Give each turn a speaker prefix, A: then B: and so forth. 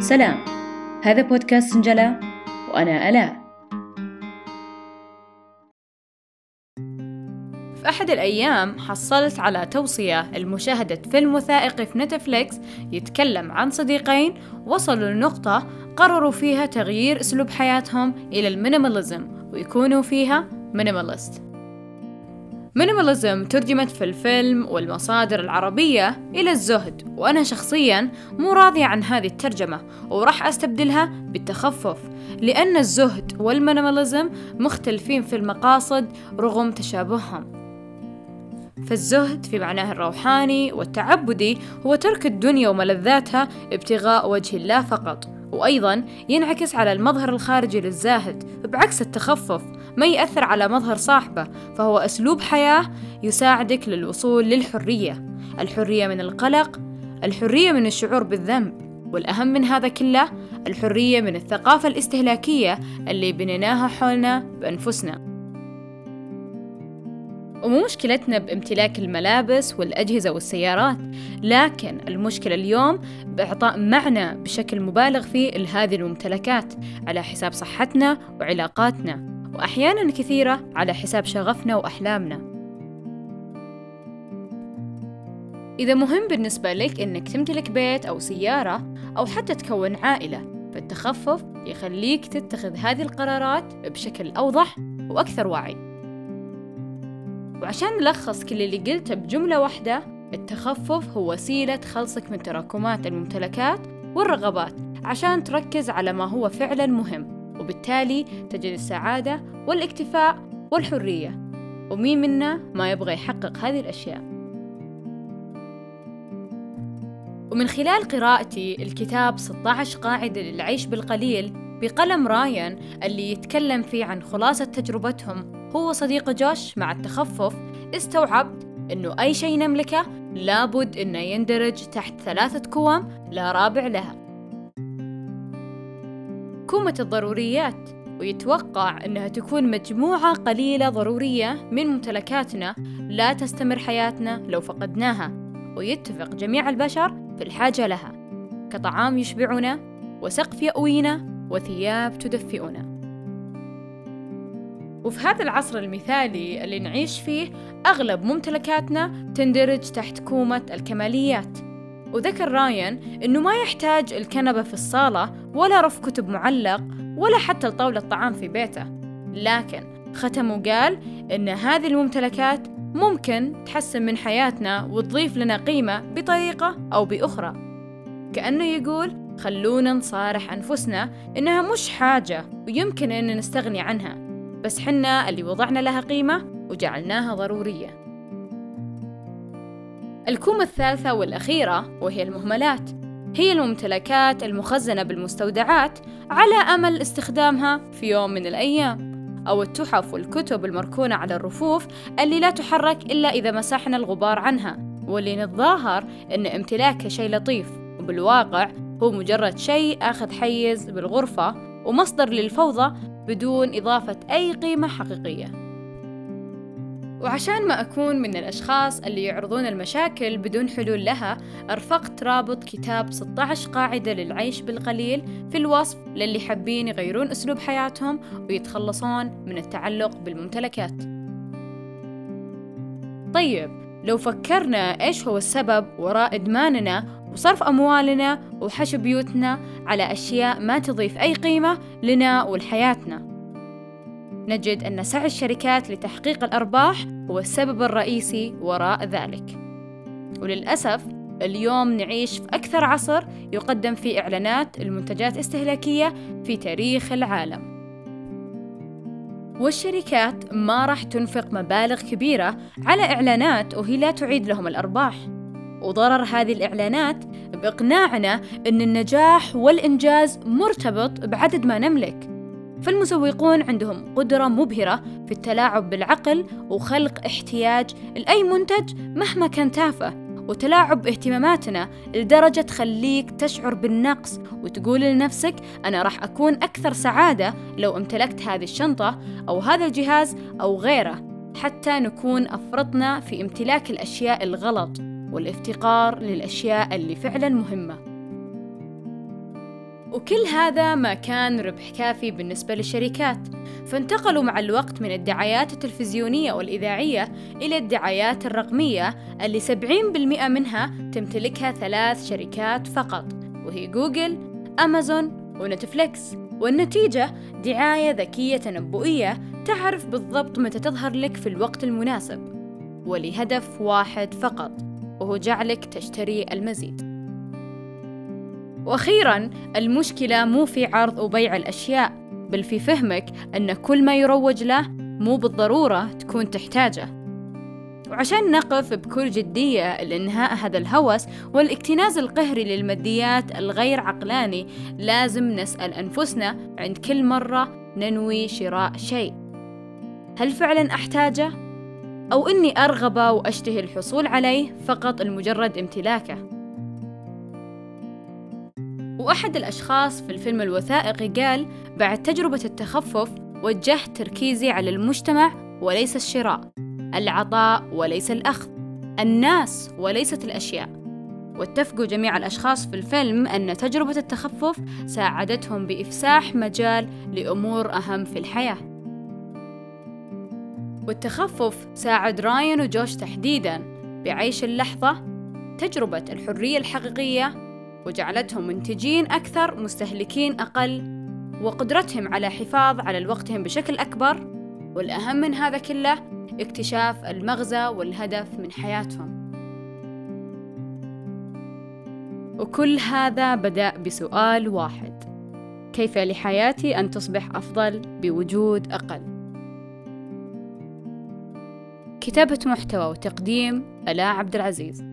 A: سلام. هذا بودكاست سنجلة وأنا ألاء
B: في أحد الأيام حصلت على توصية لمشاهدة فيلم وثائقي في Netflix يتكلم عن صديقين وصلوا لنقطة قرروا فيها تغيير أسلوب حياتهم إلى ال minimalism ويكونوا فيها minimalist. minimalism ترجمت في الفيلم والمصادر العربية إلى الزهد وأنا شخصيا مو راضية عن هذه الترجمة وراح أستبدلها بالتخفف لأن الزهد والمينيماليزم مختلفين في المقاصد رغم تشابههم. فالزهد في معناه الروحاني والتعبدي هو ترك الدنيا وملذاتها ابتغاء وجه الله فقط وأيضا ينعكس على المظهر الخارجي للزاهد بعكس التخفف ما يأثر على مظهر صاحبه فهو أسلوب حياة يساعدك للوصول للحرية. الحرية من القلق الحرية من الشعور بالذنب والأهم من هذا كله الحرية من الثقافة الاستهلاكية اللي بنيناها حولنا بأنفسنا. ومو مشكلتنا بامتلاك الملابس والأجهزة والسيارات لكن المشكلة اليوم بإعطاء معنى بشكل مبالغ فيه لهذه الممتلكات على حساب صحتنا وعلاقاتنا. وأحيانا كثيرة على حساب شغفنا وأحلامنا. إذا مهم بالنسبة لك إنك تمتلك بيت أو سيارة أو حتى تكون عائلة فالتخفف يخليك تتخذ هذه القرارات بشكل أوضح وأكثر وعي. وعشان نلخص كل اللي قلته بجملة واحدة التخفف هو وسيلة خلصك من تراكمات الممتلكات والرغبات عشان تركز على ما هو فعلا مهم. وبالتالي تجد السعادة والاكتفاء والحرية. ومين منا ما يبغى يحقق هذه الأشياء؟ ومن خلال قراءتي الكتاب 16 قاعدة للعيش بالقليل بقلم رايان اللي يتكلم فيه عن خلاصة تجربتهم. هو صديق جوش مع التخفف استوعبت إنه أي شيء نملكه لابد إنه يندرج تحت ثلاثة كوم لا رابع لها. كومة الضروريات ويتوقع أنها تكون مجموعة قليلة ضرورية من ممتلكاتنا لا تستمر حياتنا لو فقدناها ويتفق جميع البشر في الحاجة لها كطعام يشبعنا وسقف يأوينا وثياب تدفئنا. وفي هذا العصر المثالي اللي نعيش فيه أغلب ممتلكاتنا تندرج تحت كومة الكماليات. وذكر رايان إنه ما يحتاج الكنبة في الصالة ولا رف كتب معلق ولا حتى لطاولة طعام في بيته. لكن ختم وقال إن هذه الممتلكات ممكن تحسن من حياتنا وتضيف لنا قيمة بطريقة أو بأخرى. كأنه يقول خلونا نصارح أنفسنا إنها مش حاجة ويمكن إن نستغني عنها بس حنا اللي وضعنا لها قيمة وجعلناها ضرورية. الكومة الثالثة والأخيرة وهي المهملات. هي الممتلكات المخزنة بالمستودعات على أمل استخدامها في يوم من الأيام أو التحف والكتب المركونة على الرفوف اللي لا تحرك إلا إذا مسحنا الغبار عنها. واللي نتظاهر أن امتلاكها شيء لطيف وبالواقع هو مجرد شيء أخذ حيز بالغرفة ومصدر للفوضى بدون إضافة أي قيمة حقيقية. وعشان ما أكون من الأشخاص اللي يعرضون المشاكل بدون حلول لها أرفقت رابط كتاب 16 قاعدة للعيش بالقليل في الوصف للي حابين يغيرون أسلوب حياتهم ويتخلصون من التعلق بالممتلكات. طيب لو فكرنا إيش هو السبب وراء إدماننا وصرف أموالنا وحشو بيوتنا على أشياء ما تضيف أي قيمة لنا ولحياتنا. نجد أن سعي الشركات لتحقيق الأرباح هو السبب الرئيسي وراء ذلك. وللأسف اليوم نعيش في أكثر عصر يقدم فيه إعلانات المنتجات الاستهلاكية في تاريخ العالم. والشركات ما راح تنفق مبالغ كبيرة على إعلانات وهي لا تعيد لهم الأرباح. وضرر هذه الإعلانات بإقناعنا أن النجاح والإنجاز مرتبط بعدد ما نملك. فالمسوقون عندهم قدرة مبهرة في التلاعب بالعقل وخلق احتياج لأي منتج مهما كان تافه وتلاعب باهتماماتنا لدرجة تخليك تشعر بالنقص وتقول لنفسك أنا راح أكون أكثر سعادة لو امتلكت هذه الشنطة أو هذا الجهاز أو غيره حتى نكون أفرطنا في امتلاك الأشياء الغلط والإفتقار للأشياء اللي فعلا مهمة. وكل هذا ما كان ربح كافي بالنسبة للشركات. فانتقلوا مع الوقت من الدعايات التلفزيونية والإذاعية إلى الدعايات الرقمية اللي 70% منها تمتلكها ثلاث شركات فقط وهي جوجل، أمازون ونتفليكس. والنتيجة دعاية ذكية تنبؤية تعرف بالضبط متى تظهر لك في الوقت المناسب ولهدف واحد فقط وهو جعلك تشتري المزيد. وأخيرا المشكلة مو في عرض وبيع الأشياء بل في فهمك أن كل ما يروج له مو بالضرورة تكون تحتاجه. وعشان نقف بكل جدية لإنهاء هذا الهوس والاكتناز القهري للماديات الغير عقلاني لازم نسأل أنفسنا عند كل مرة ننوي شراء شيء. هل فعلا أحتاجه؟ أو إني أرغب وأشتهي الحصول عليه فقط لمجرد امتلاكه. وأحد الأشخاص في الفيلم الوثائقي قال بعد تجربة التخفف وجهت تركيزي على المجتمع وليس الشراء العطاء وليس الأخذ الناس وليست الأشياء. واتفقوا جميع الأشخاص في الفيلم أن تجربة التخفف ساعدتهم بإفساح مجال لأمور أهم في الحياة. والتخفف ساعد راين وجوش تحديداً بعيش اللحظة تجربة الحرية الحقيقية وجعلتهم منتجين أكثر مستهلكين أقل وقدرتهم على حفاظ على وقتهم بشكل أكبر. والأهم من هذا كله اكتشاف المغزى والهدف من حياتهم. وكل هذا بدأ بسؤال واحد. كيف لحياتي أن تصبح أفضل بوجود أقل؟ كتابة محتوى وتقديم ألاء عبد العزيز.